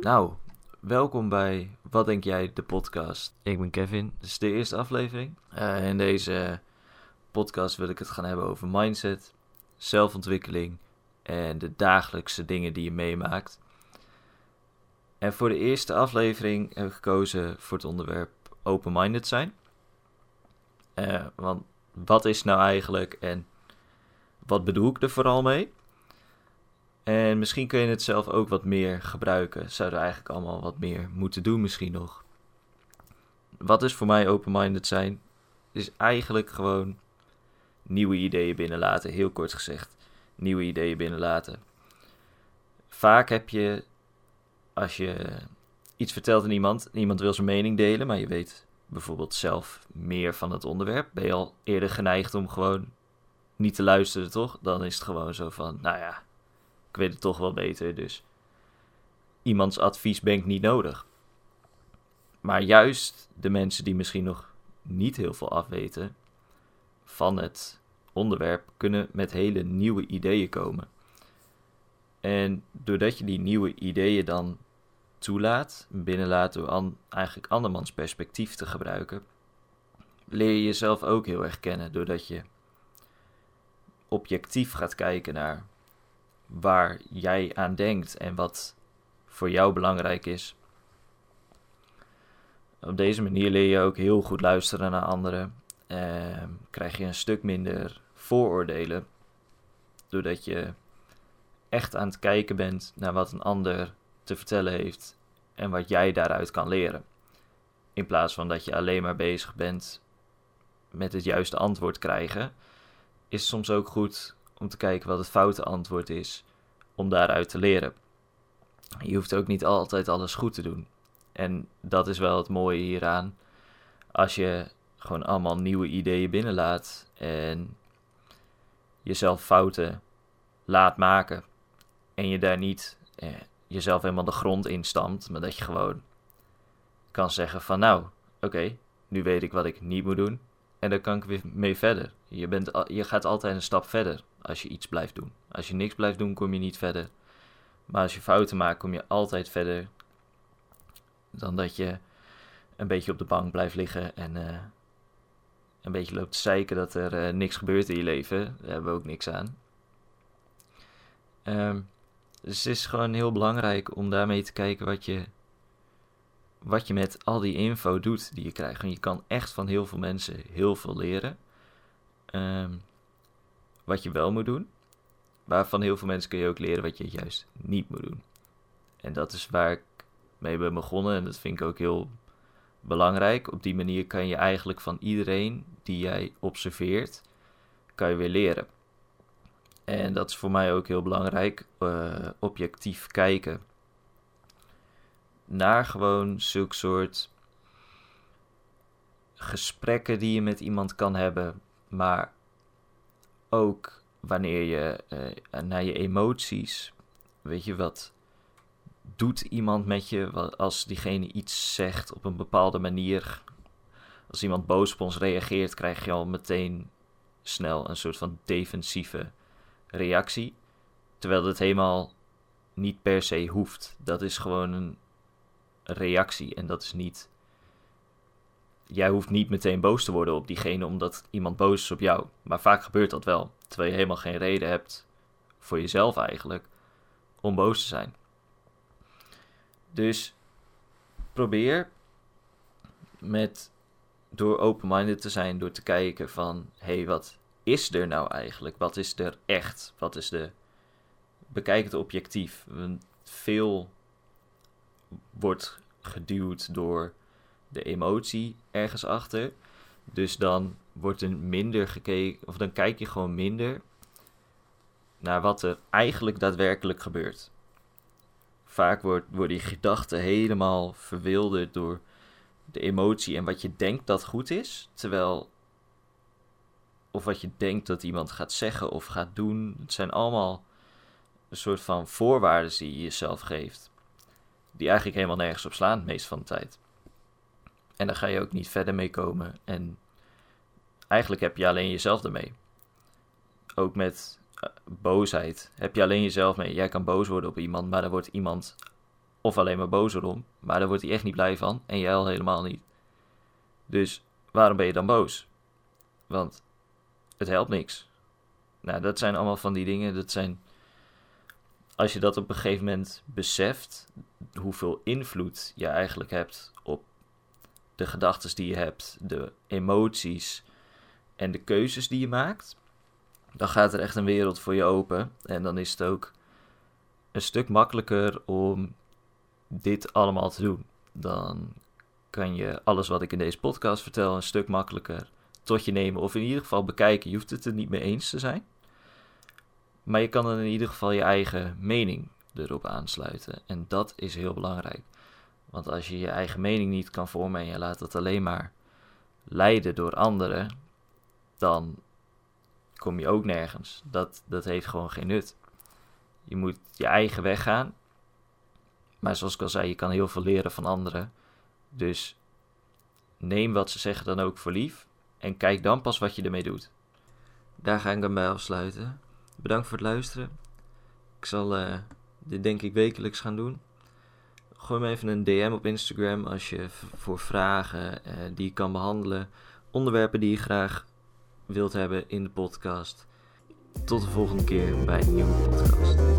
Nou, welkom bij Wat Denk Jij, de podcast. Ik ben Kevin, dit is de eerste aflevering. Uh, in deze podcast wil ik het gaan hebben over mindset, zelfontwikkeling en de dagelijkse dingen die je meemaakt. En voor de eerste aflevering heb ik gekozen voor het onderwerp open-minded zijn. Uh, want wat is nou eigenlijk en wat bedoel ik er vooral mee? En misschien kun je het zelf ook wat meer gebruiken. Zouden we eigenlijk allemaal wat meer moeten doen, misschien nog. Wat is voor mij open-minded zijn? Is eigenlijk gewoon nieuwe ideeën binnenlaten, heel kort gezegd. Nieuwe ideeën binnenlaten. Vaak heb je, als je iets vertelt aan iemand, iemand wil zijn mening delen, maar je weet bijvoorbeeld zelf meer van het onderwerp, ben je al eerder geneigd om gewoon niet te luisteren, toch? Dan is het gewoon zo van, nou ja, ik weet het toch wel beter, dus iemands advies ben ik niet nodig. Maar juist de mensen die misschien nog niet heel veel afweten van het onderwerp, kunnen met hele nieuwe ideeën komen. En doordat je die nieuwe ideeën dan toelaat, binnenlaat door eigenlijk andermans perspectief te gebruiken, leer je jezelf ook heel erg kennen doordat je objectief gaat kijken naar waar jij aan denkt en wat voor jou belangrijk is. Op deze manier leer je ook heel goed luisteren naar anderen. Eh, krijg je een stuk minder vooroordelen. Doordat je echt aan het kijken bent naar wat een ander te vertellen heeft en wat jij daaruit kan leren. In plaats van dat je alleen maar bezig bent met het juiste antwoord krijgen, is soms ook goed om te kijken wat het foute antwoord is, om daaruit te leren. Je hoeft ook niet altijd alles goed te doen. En dat is wel het mooie hieraan. Als je gewoon allemaal nieuwe ideeën binnenlaat en jezelf fouten laat maken en je daar niet eh, jezelf helemaal de grond instamt, maar dat je gewoon kan zeggen van nou, oké, nu weet ik wat ik niet moet doen en dan kan ik weer mee verder. Je, bent, je gaat altijd een stap verder als je iets blijft doen. Als je niks blijft doen, kom je niet verder. Maar als je fouten maakt, kom je altijd verder dan dat je een beetje op de bank blijft liggen en uh, een beetje loopt te zeiken dat er uh, niks gebeurt in je leven. Daar hebben we ook niks aan. Um, dus het is gewoon heel belangrijk om daarmee te kijken wat je, wat je met al die info doet die je krijgt. Want je kan echt van heel veel mensen heel veel leren. Um, wat je wel moet doen. Maar van heel veel mensen kun je ook leren wat je juist niet moet doen. En dat is waar ik mee ben begonnen. En dat vind ik ook heel belangrijk. Op die manier kan je eigenlijk van iedereen die jij observeert, kan je weer leren. En dat is voor mij ook heel belangrijk. Uh, objectief kijken naar gewoon zulke soort gesprekken die je met iemand kan hebben. Maar ook wanneer je uh, naar je emoties, weet je wat, doet iemand met je als diegene iets zegt op een bepaalde manier. Als iemand boos op ons reageert, krijg je al meteen snel een soort van defensieve reactie. Terwijl het helemaal niet per se hoeft. Dat is gewoon een reactie en dat is niet. Jij hoeft niet meteen boos te worden op diegene omdat iemand boos is op jou. Maar vaak gebeurt dat wel. Terwijl je helemaal geen reden hebt voor jezelf eigenlijk om boos te zijn. Dus probeer met door open-minded te zijn, door te kijken van hé, hey, wat is er nou eigenlijk? Wat is er echt? Wat is de. Bekijk het objectief. Veel wordt geduwd door de emotie ergens achter. Dus dan wordt er minder gekeken, of dan kijk je gewoon minder naar wat er eigenlijk daadwerkelijk gebeurt. Vaak wordt, worden die gedachten helemaal verwilderd door de emotie en wat je denkt dat goed is, terwijl of wat je denkt dat iemand gaat zeggen of gaat doen. Het zijn allemaal een soort van voorwaarden die je jezelf geeft. Die eigenlijk helemaal nergens op slaan, het meest van de tijd. En daar ga je ook niet verder mee komen. En eigenlijk heb je alleen jezelf ermee. Ook met eh, boosheid heb je alleen jezelf mee. Jij kan boos worden op iemand, maar dan wordt iemand of alleen maar boos erom. Maar daar wordt hij echt niet blij van en jij al helemaal niet. Dus waarom ben je dan boos? Want het helpt niks. Nou, dat zijn allemaal van die dingen. Dat zijn. Als je dat op een gegeven moment beseft, hoeveel invloed je eigenlijk hebt de gedachten die je hebt, de emoties en de keuzes die je maakt, dan gaat er echt een wereld voor je open. En dan is het ook een stuk makkelijker om dit allemaal te doen. Dan kan je alles wat ik in deze podcast vertel een stuk makkelijker tot je nemen. Of in ieder geval bekijken. Je hoeft het er niet mee eens te zijn. Maar je kan dan in ieder geval je eigen mening erop aansluiten. En dat is heel belangrijk. Want als je je eigen mening niet kan vormen en je laat het alleen maar leiden door anderen, dan kom je ook nergens. Dat, dat heeft gewoon geen nut. Je moet je eigen weg gaan. Maar zoals ik al zei, je kan heel veel leren van anderen. Dus neem wat ze zeggen dan ook voor lief. En kijk dan pas wat je ermee doet. Daar ga ik dan bij afsluiten. Bedankt voor het luisteren. Ik zal uh, dit denk ik wekelijks gaan doen. Gooi me even een DM op Instagram als je voor vragen uh, die ik kan behandelen. Onderwerpen die je graag wilt hebben in de podcast. Tot de volgende keer bij een nieuwe podcast.